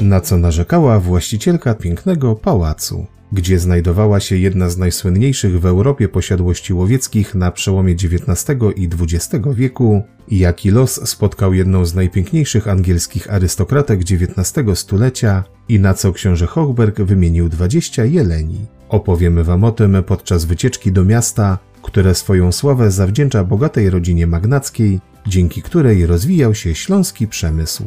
Na co narzekała właścicielka pięknego pałacu, gdzie znajdowała się jedna z najsłynniejszych w Europie posiadłości łowieckich na przełomie XIX i XX wieku jaki los spotkał jedną z najpiękniejszych angielskich arystokratek XIX stulecia i na co książę Hochberg wymienił 20 jeleni. Opowiemy Wam o tym podczas wycieczki do miasta, które swoją sławę zawdzięcza bogatej rodzinie magnackiej, dzięki której rozwijał się śląski przemysł.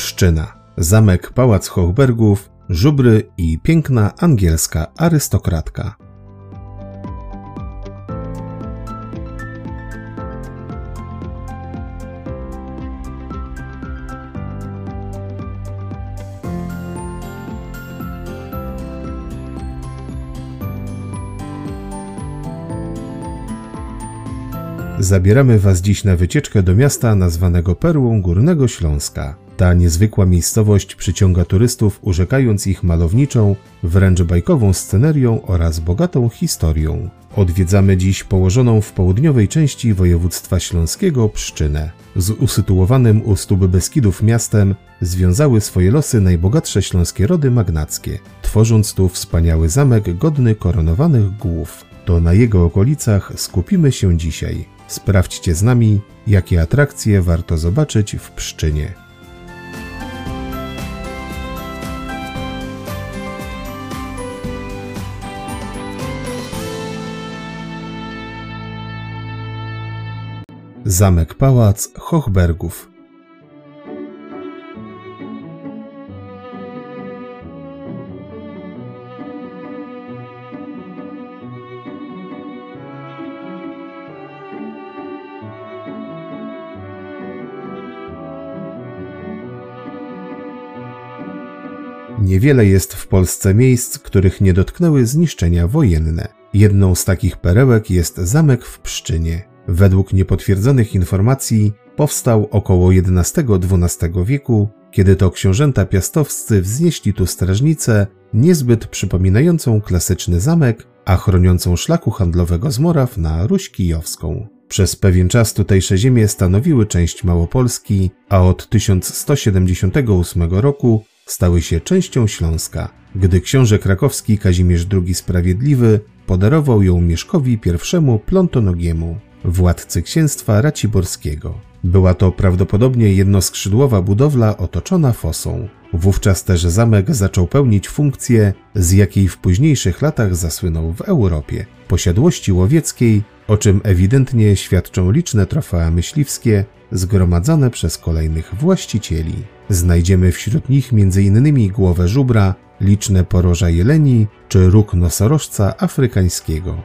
Pszczyna, zamek Pałac Hochbergów, żubry i piękna angielska arystokratka. Zabieramy Was dziś na wycieczkę do miasta nazwanego Perłą Górnego Śląska. Ta niezwykła miejscowość przyciąga turystów, urzekając ich malowniczą, wręcz bajkową scenerią oraz bogatą historią. Odwiedzamy dziś położoną w południowej części województwa śląskiego Pszczynę. Z usytuowanym u stóp Beskidów miastem związały swoje losy najbogatsze śląskie rody magnackie, tworząc tu wspaniały zamek godny koronowanych głów. To na jego okolicach skupimy się dzisiaj. Sprawdźcie z nami, jakie atrakcje warto zobaczyć w Pszczynie. Zamek Pałac Hochbergów Niewiele jest w Polsce miejsc, których nie dotknęły zniszczenia wojenne. Jedną z takich perełek jest zamek w Pszczynie. Według niepotwierdzonych informacji powstał około XI-XII wieku, kiedy to książęta piastowscy wznieśli tu strażnicę niezbyt przypominającą klasyczny zamek, a chroniącą szlaku handlowego z Moraw na Ruś Kijowską. Przez pewien czas tutejsze ziemie stanowiły część Małopolski, a od 1178 roku stały się częścią Śląska, gdy książę krakowski Kazimierz II Sprawiedliwy podarował ją Mieszkowi I Plontonogiemu, władcy księstwa Raciborskiego. Była to prawdopodobnie jednoskrzydłowa budowla otoczona fosą. Wówczas też zamek zaczął pełnić funkcję, z jakiej w późniejszych latach zasłynął w Europie posiadłości łowieckiej, o czym ewidentnie świadczą liczne trofea myśliwskie zgromadzone przez kolejnych właścicieli. Znajdziemy wśród nich m.in. głowę żubra, liczne poroża jeleni czy róg nosorożca afrykańskiego.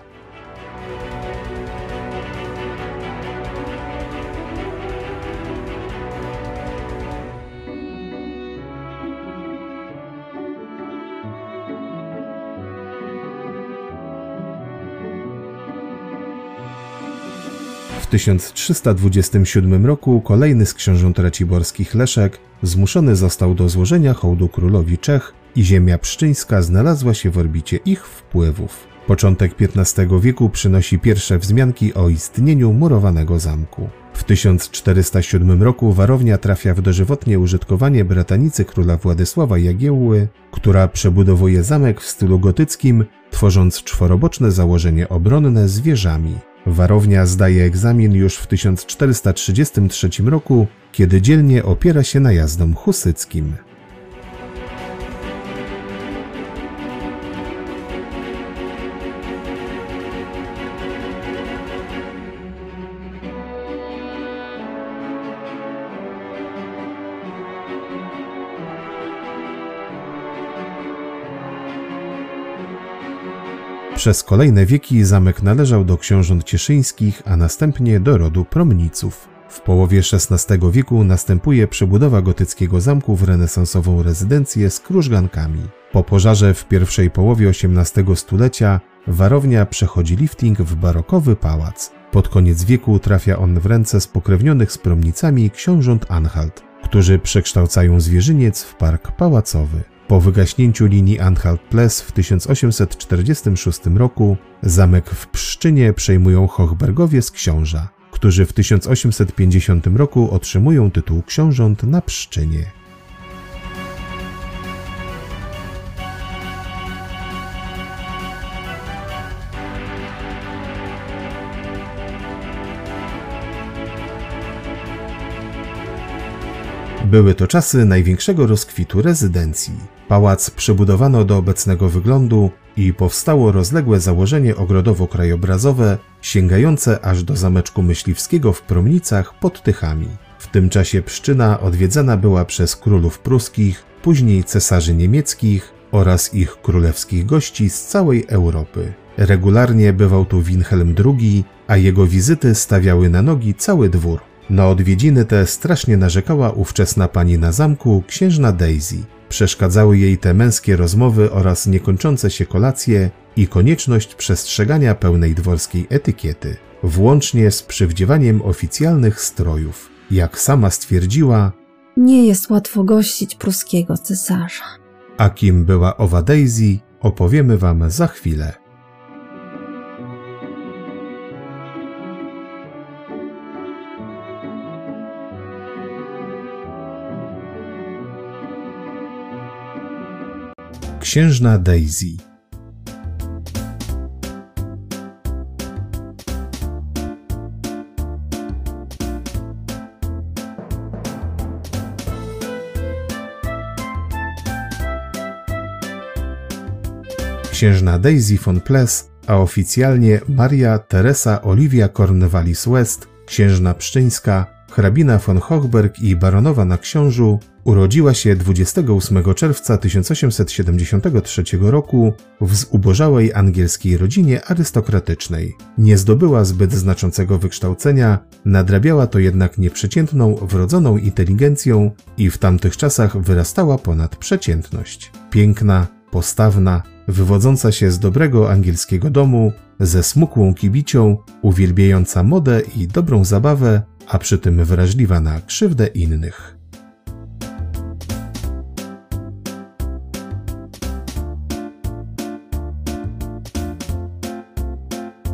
1327 roku kolejny z książąt raciborskich Leszek zmuszony został do złożenia hołdu królowi Czech i ziemia pszczyńska znalazła się w orbicie ich wpływów. Początek XV wieku przynosi pierwsze wzmianki o istnieniu murowanego zamku. W 1407 roku warownia trafia w dożywotnie użytkowanie bratanicy króla Władysława Jagiełły, która przebudowuje zamek w stylu gotyckim, tworząc czworoboczne założenie obronne z wieżami. Warownia zdaje egzamin już w 1433 roku, kiedy dzielnie opiera się najazdom husyckim. Przez kolejne wieki zamek należał do książąt cieszyńskich, a następnie do rodu Promniców. W połowie XVI wieku następuje przebudowa gotyckiego zamku w renesansową rezydencję z krużgankami. Po pożarze w pierwszej połowie XVIII stulecia warownia przechodzi lifting w barokowy pałac. Pod koniec wieku trafia on w ręce spokrewnionych z promnicami książąt Anhalt, którzy przekształcają zwierzyniec w park pałacowy. Po wygaśnięciu linii Anhalt-Ples w 1846 roku zamek w Pszczynie przejmują Hochbergowie z książa, którzy w 1850 roku otrzymują tytuł książąt na Pszczynie. Były to czasy największego rozkwitu rezydencji. Pałac przebudowano do obecnego wyglądu i powstało rozległe założenie ogrodowo-krajobrazowe sięgające aż do zameczku myśliwskiego w Promnicach pod Tychami. W tym czasie Pszczyna odwiedzana była przez królów pruskich, później cesarzy niemieckich oraz ich królewskich gości z całej Europy. Regularnie bywał tu Wilhelm II, a jego wizyty stawiały na nogi cały dwór. Na odwiedziny te strasznie narzekała ówczesna pani na zamku, księżna Daisy. Przeszkadzały jej te męskie rozmowy oraz niekończące się kolacje i konieczność przestrzegania pełnej dworskiej etykiety, włącznie z przywdziewaniem oficjalnych strojów. Jak sama stwierdziła, Nie jest łatwo gościć pruskiego cesarza. a kim była owa Daisy, opowiemy wam za chwilę. Księżna Daisy. Księżna Daisy von Ples, a oficjalnie Maria Teresa Olivia Cornwallis West, księżna pszczyńska, hrabina von Hochberg i baronowa na książu, urodziła się 28 czerwca 1873 roku w zubożałej angielskiej rodzinie arystokratycznej. Nie zdobyła zbyt znaczącego wykształcenia, nadrabiała to jednak nieprzeciętną, wrodzoną inteligencją i w tamtych czasach wyrastała ponad przeciętność. Piękna, postawna, wywodząca się z dobrego angielskiego domu, ze smukłą kibicią, uwielbiająca modę i dobrą zabawę, a przy tym wrażliwa na krzywdę innych.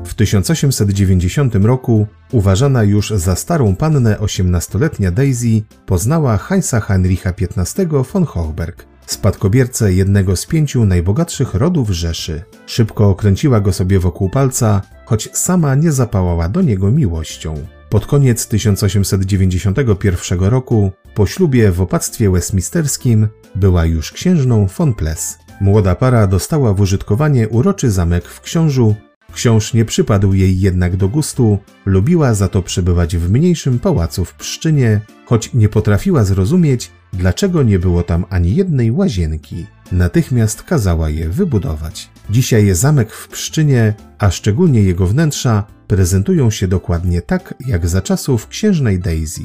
W 1890 roku, uważana już za starą pannę 18-letnia Daisy, poznała Heinza Heinricha XV von Hochberg, spadkobiercę jednego z pięciu najbogatszych rodów Rzeszy. Szybko okręciła go sobie wokół palca, choć sama nie zapałała do niego miłością. Pod koniec 1891 roku, po ślubie w opactwie westminsterskim, była już księżną von Ples. Młoda para dostała w użytkowanie uroczy zamek w Książu. Książ nie przypadł jej jednak do gustu, lubiła za to przebywać w mniejszym pałacu w Pszczynie, choć nie potrafiła zrozumieć, dlaczego nie było tam ani jednej łazienki. Natychmiast kazała je wybudować. Dzisiaj zamek w Pszczynie, a szczególnie jego wnętrza, prezentują się dokładnie tak jak za czasów księżnej Daisy.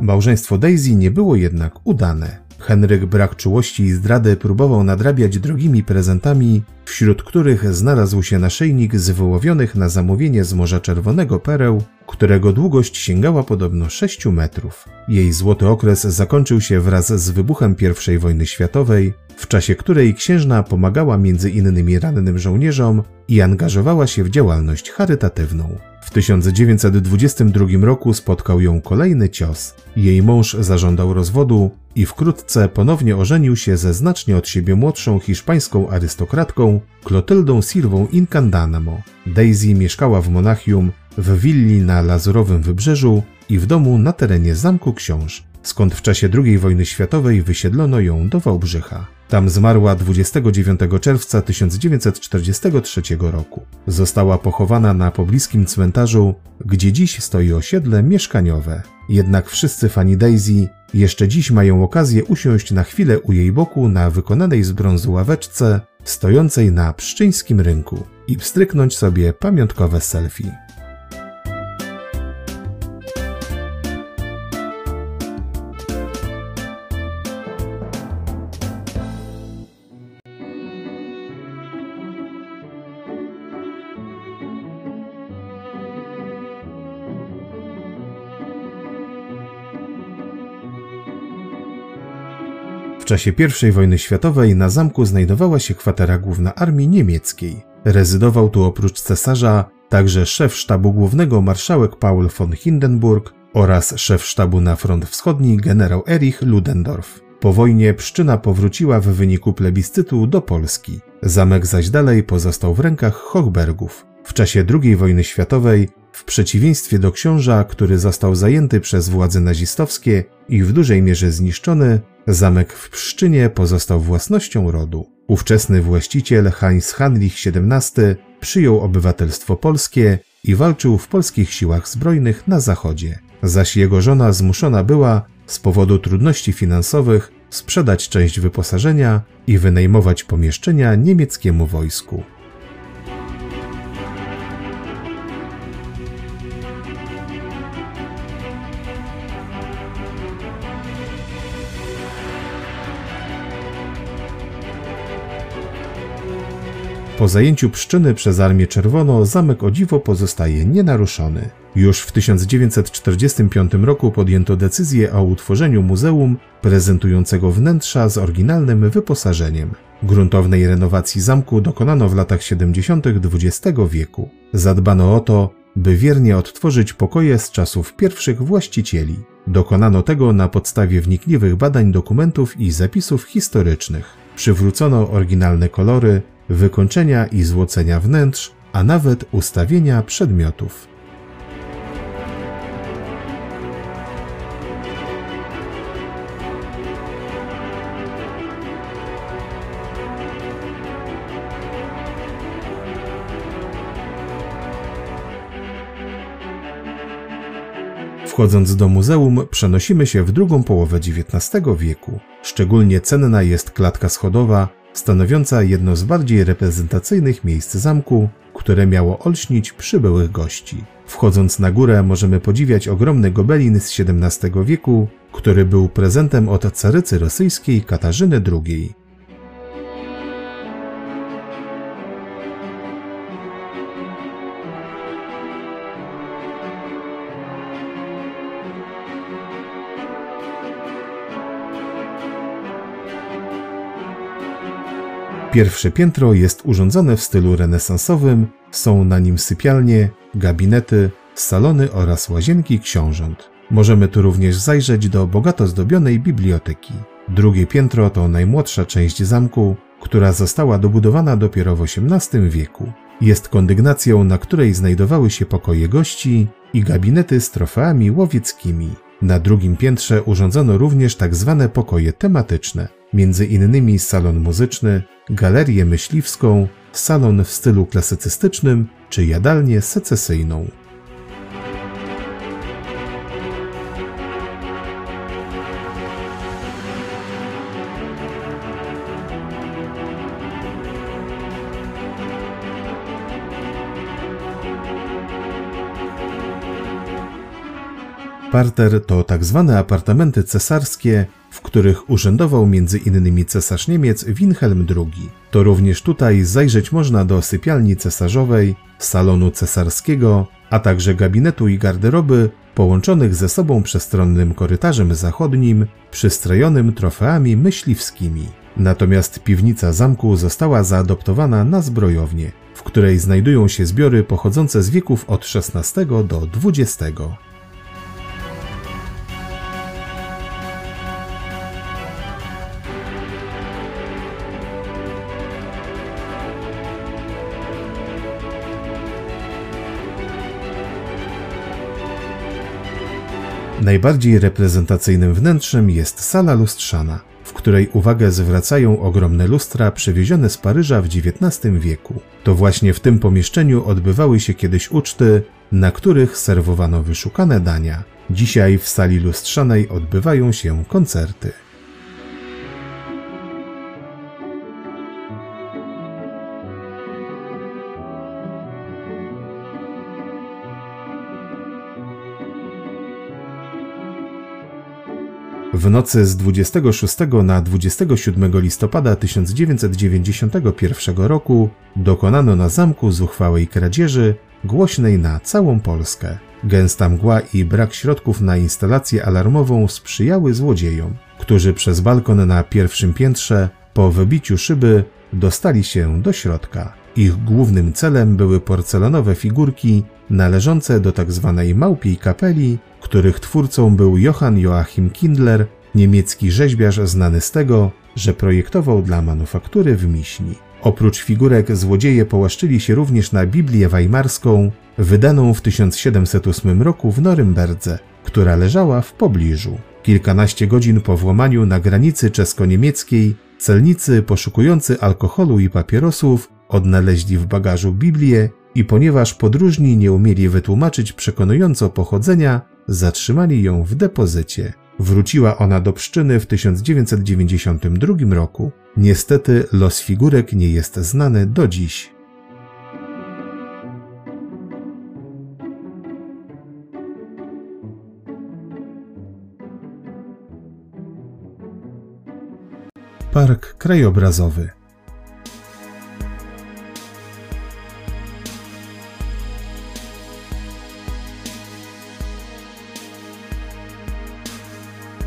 Małżeństwo Daisy nie było jednak udane. Henryk brak czułości i zdrady próbował nadrabiać drogimi prezentami, wśród których znalazł się naszyjnik z wyłowionych na zamówienie z Morza Czerwonego pereł, którego długość sięgała podobno 6 metrów. Jej złoty okres zakończył się wraz z wybuchem I wojny światowej, w czasie której księżna pomagała między innymi rannym żołnierzom i angażowała się w działalność charytatywną. W 1922 roku spotkał ją kolejny cios. Jej mąż zażądał rozwodu i wkrótce ponownie ożenił się ze znacznie od siebie młodszą hiszpańską arystokratką Clotyldą Silvą Incandanamo. Daisy mieszkała w Monachium, w willi na Lazurowym Wybrzeżu i w domu na terenie Zamku Książ. skąd w czasie II wojny światowej wysiedlono ją do Wałbrzycha. Tam zmarła 29 czerwca 1943 roku. Została pochowana na pobliskim cmentarzu, gdzie dziś stoi osiedle mieszkaniowe. Jednak wszyscy fani Daisy jeszcze dziś mają okazję usiąść na chwilę u jej boku na wykonanej z brązu ławeczce stojącej na pszczyńskim rynku i wstryknąć sobie pamiątkowe selfie. Czasie I wojny światowej na zamku znajdowała się kwatera główna armii niemieckiej. Rezydował tu oprócz cesarza także szef sztabu głównego marszałek Paul von Hindenburg oraz szef sztabu na front wschodni generał Erich Ludendorff. Po wojnie Pszczyna powróciła w wyniku plebiscytu do Polski. Zamek zaś dalej pozostał w rękach Hochbergów. W czasie II wojny światowej, w przeciwieństwie do książa, który został zajęty przez władze nazistowskie i w dużej mierze zniszczony, Zamek w Pszczynie pozostał własnością rodu. Ówczesny właściciel Heinz Heinrich XVII przyjął obywatelstwo polskie i walczył w polskich siłach zbrojnych na zachodzie, zaś jego żona zmuszona była z powodu trudności finansowych sprzedać część wyposażenia i wynajmować pomieszczenia niemieckiemu wojsku. Po zajęciu Pszczyny przez Armię Czerwoną zamek o dziwo pozostaje nienaruszony. Już w 1945 roku podjęto decyzję o utworzeniu muzeum prezentującego wnętrza z oryginalnym wyposażeniem. Gruntownej renowacji zamku dokonano w latach 70. XX wieku. Zadbano o to, by wiernie odtworzyć pokoje z czasów pierwszych właścicieli. Dokonano tego na podstawie wnikliwych badań dokumentów i zapisów historycznych. Przywrócono oryginalne kolory, wykończenia i złocenia wnętrz, a nawet ustawienia przedmiotów. Wchodząc do muzeum, przenosimy się w drugą połowę XIX wieku. Szczególnie cenna jest klatka schodowa, stanowiąca jedno z bardziej reprezentacyjnych miejsc zamku, które miało olśnić przybyłych gości. Wchodząc na górę możemy podziwiać ogromny gobelin z XVII wieku, który był prezentem od carycy rosyjskiej Katarzyny II. Pierwsze piętro jest urządzone w stylu renesansowym, są na nim sypialnie, gabinety, salony oraz łazienki książąt. Możemy tu również zajrzeć do bogato zdobionej biblioteki. Drugie piętro to najmłodsza część zamku, która została dobudowana dopiero w XVIII wieku. Jest kondygnacją, na której znajdowały się pokoje gości i gabinety z trofeami łowieckimi. Na drugim piętrze urządzono również tak zwane pokoje tematyczne, między innymi salon muzyczny, galerię myśliwską, salon w stylu klasycystycznym czy jadalnię secesyjną. Parter to tak zwane apartamenty cesarskie, w których urzędował m.in. cesarz Niemiec Wilhelm II. To również tutaj zajrzeć można do sypialni cesarzowej, salonu cesarskiego, a także gabinetu i garderoby połączonych ze sobą przestronnym korytarzem zachodnim, przystrojonym trofeami myśliwskimi. Natomiast piwnica zamku została zaadoptowana na zbrojownię, w której znajdują się zbiory pochodzące z wieków od XVI do XX. Najbardziej reprezentacyjnym wnętrzem jest sala lustrzana, w której uwagę zwracają ogromne lustra przywiezione z Paryża w XIX wieku. To właśnie w tym pomieszczeniu odbywały się kiedyś uczty, na których serwowano wyszukane dania. Dzisiaj w sali lustrzanej odbywają się koncerty. W nocy z 26 na 27 listopada 1991 roku dokonano na zamku zuchwałej kradzieży, głośnej na całą Polskę. Gęsta mgła i brak środków na instalację alarmową sprzyjały złodziejom, którzy przez balkon na pierwszym piętrze po wybiciu szyby dostali się do środka. Ich głównym celem były porcelanowe figurki należące do tzw. Tak małpiej kapeli, których twórcą był Johann Joachim Kindler, niemiecki rzeźbiarz znany z tego, że projektował dla manufaktury w Miśni. Oprócz figurek złodzieje połaszczyli się również na Biblię Weimarską, wydaną w 1708 roku w Norymberdze, która leżała w pobliżu. Kilkanaście godzin po włamaniu na granicy czesko-niemieckiej celnicy poszukujący alkoholu i papierosów odnaleźli w bagażu Biblię i ponieważ podróżni nie umieli wytłumaczyć przekonująco pochodzenia, zatrzymali ją w depozycie. Wróciła ona do Pszczyny w 1992 roku. Niestety los figurek nie jest znany do dziś. Park krajobrazowy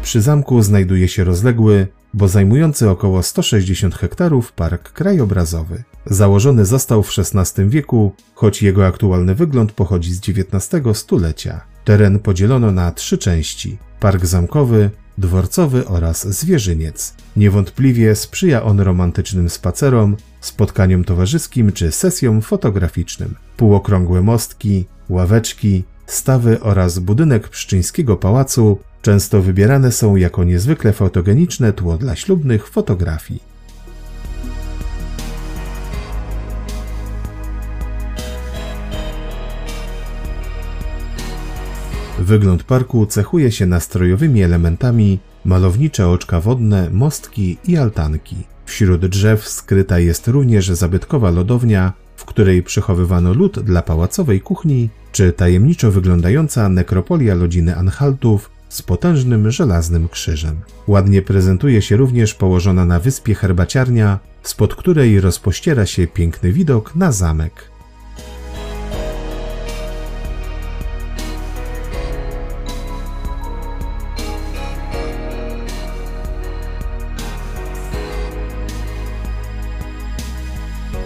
Przy zamku znajduje się rozległy, bo zajmujący około 160 hektarów park krajobrazowy. Założony został w XVI wieku, choć jego aktualny wygląd pochodzi z XIX stulecia. Teren podzielono na trzy części: park zamkowy, dworcowy oraz zwierzyniec. Niewątpliwie sprzyja on romantycznym spacerom, spotkaniom towarzyskim czy sesjom fotograficznym. Półokrągłe mostki, ławeczki, stawy oraz budynek pszczyńskiego pałacu często wybierane są jako niezwykle fotogeniczne tło dla ślubnych fotografii. Wygląd parku cechuje się nastrojowymi elementami, malownicze oczka wodne, mostki i altanki. Wśród drzew skryta jest również zabytkowa lodownia, w której przechowywano lód dla pałacowej kuchni, czy tajemniczo wyglądająca nekropolia lodziny Anhaltów z potężnym żelaznym krzyżem. Ładnie prezentuje się również położona na wyspie herbaciarnia, spod której rozpościera się piękny widok na zamek.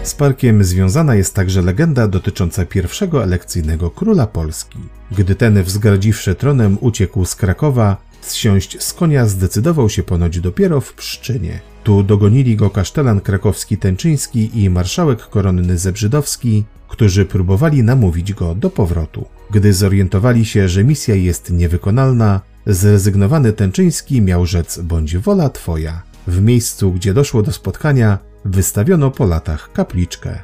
Z parkiem związana jest także legenda dotycząca pierwszego elekcyjnego króla Polski. Gdy ten, wzgardziwszy tronem, uciekł z Krakowa, zsiąść z konia zdecydował się ponoć dopiero w Pszczynie. Tu dogonili go kasztelan krakowski Tęczyński i marszałek koronny Zebrzydowski, którzy próbowali namówić go do powrotu. Gdy zorientowali się, że misja jest niewykonalna, zrezygnowany Tęczyński miał rzec bądź wola twoja. W miejscu, gdzie doszło do spotkania, wystawiono po latach kapliczkę.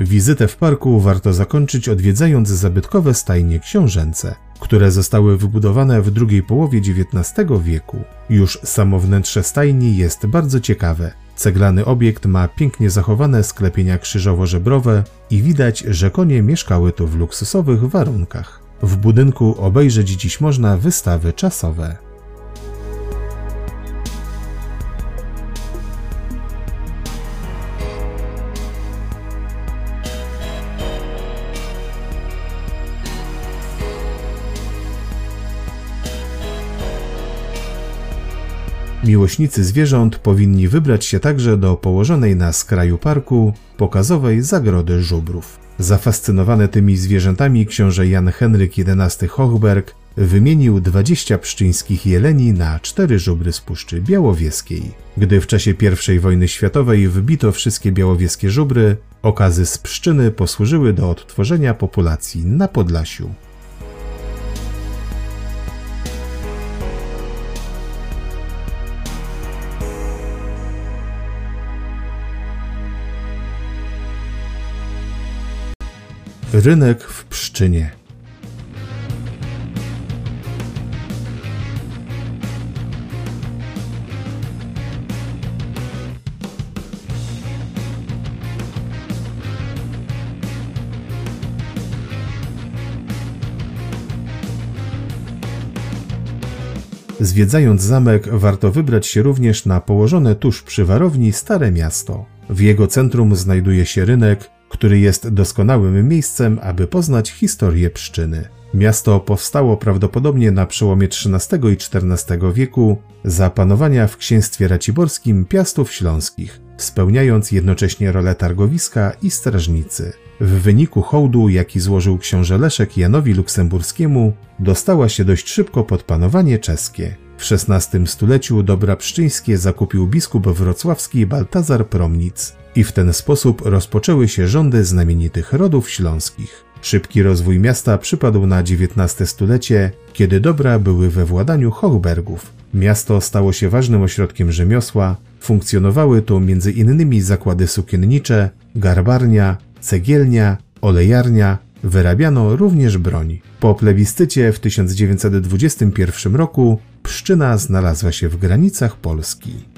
Wizytę w parku warto zakończyć odwiedzając zabytkowe stajnie książęce, które zostały wybudowane w drugiej połowie XIX wieku. Już samo wnętrze stajni jest bardzo ciekawe. Ceglany obiekt ma pięknie zachowane sklepienia krzyżowo-żebrowe i widać, że konie mieszkały tu w luksusowych warunkach. W budynku obejrzeć dziś można wystawy czasowe. Miłośnicy zwierząt powinni wybrać się także do położonej na skraju parku pokazowej zagrody żubrów. Zafascynowany tymi zwierzętami książę Jan Henryk XI Hochberg wymienił 20 pszczyńskich jeleni na cztery żubry z Puszczy Białowieskiej. Gdy w czasie I wojny światowej wybito wszystkie białowieskie żubry, okazy z pszczyny posłużyły do odtworzenia populacji na Podlasiu. Rynek w Pszczynie. Zwiedzając zamek, warto wybrać się również na położone tuż przy warowni Stare Miasto. W jego centrum znajduje się rynek, który jest doskonałym miejscem, aby poznać historię pszczyny. Miasto powstało prawdopodobnie na przełomie XIII i XIV wieku za panowania w księstwie raciborskim Piastów Śląskich, spełniając jednocześnie rolę targowiska i strażnicy. W wyniku hołdu, jaki złożył książę Leszek Janowi Luksemburskiemu, dostała się dość szybko pod panowanie czeskie. W XVI stuleciu dobra pszczyńskie zakupił biskup wrocławski Baltazar Promnic i w ten sposób rozpoczęły się rządy znamienitych rodów śląskich. Szybki rozwój miasta przypadł na XIX stulecie, kiedy dobra były we władaniu Hochbergów. Miasto stało się ważnym ośrodkiem rzemiosła, funkcjonowały tu m.in. zakłady sukiennicze, garbarnia, cegielnia, olejarnia, wyrabiano również broń. Po plebiscycie w 1921 roku Pszczyna znalazła się w granicach Polski.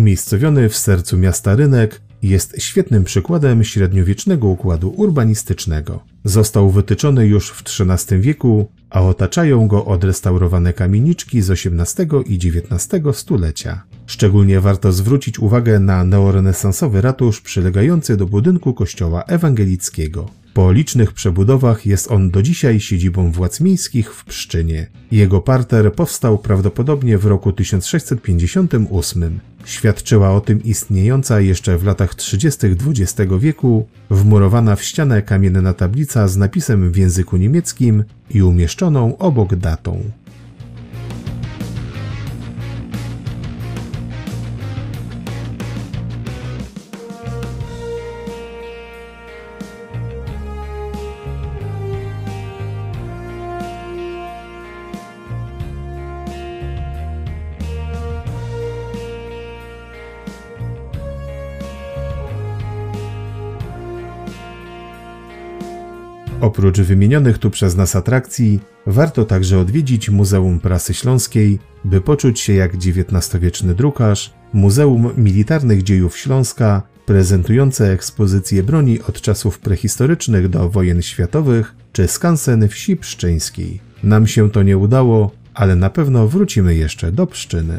Umiejscowiony w sercu miasta rynek jest świetnym przykładem średniowiecznego układu urbanistycznego. Został wytyczony już w XIII wieku, a otaczają go odrestaurowane kamieniczki z XVIII i XIX stulecia. Szczególnie warto zwrócić uwagę na neorenesansowy ratusz przylegający do budynku kościoła ewangelickiego. Po licznych przebudowach jest on do dzisiaj siedzibą władz miejskich w Pszczynie. Jego parter powstał prawdopodobnie w roku 1658. Świadczyła o tym istniejąca jeszcze w latach 30. XX wieku wmurowana w ścianę kamienna tablica z napisem w języku niemieckim i umieszczoną obok datą. Oprócz wymienionych tu przez nas atrakcji, warto także odwiedzić Muzeum Prasy Śląskiej, by poczuć się jak XIX-wieczny drukarz, Muzeum Militarnych Dziejów Śląska, prezentujące ekspozycje broni od czasów prehistorycznych do wojen światowych, czy skansen wsi pszczyńskiej. Nam się to nie udało, ale na pewno wrócimy jeszcze do pszczyny.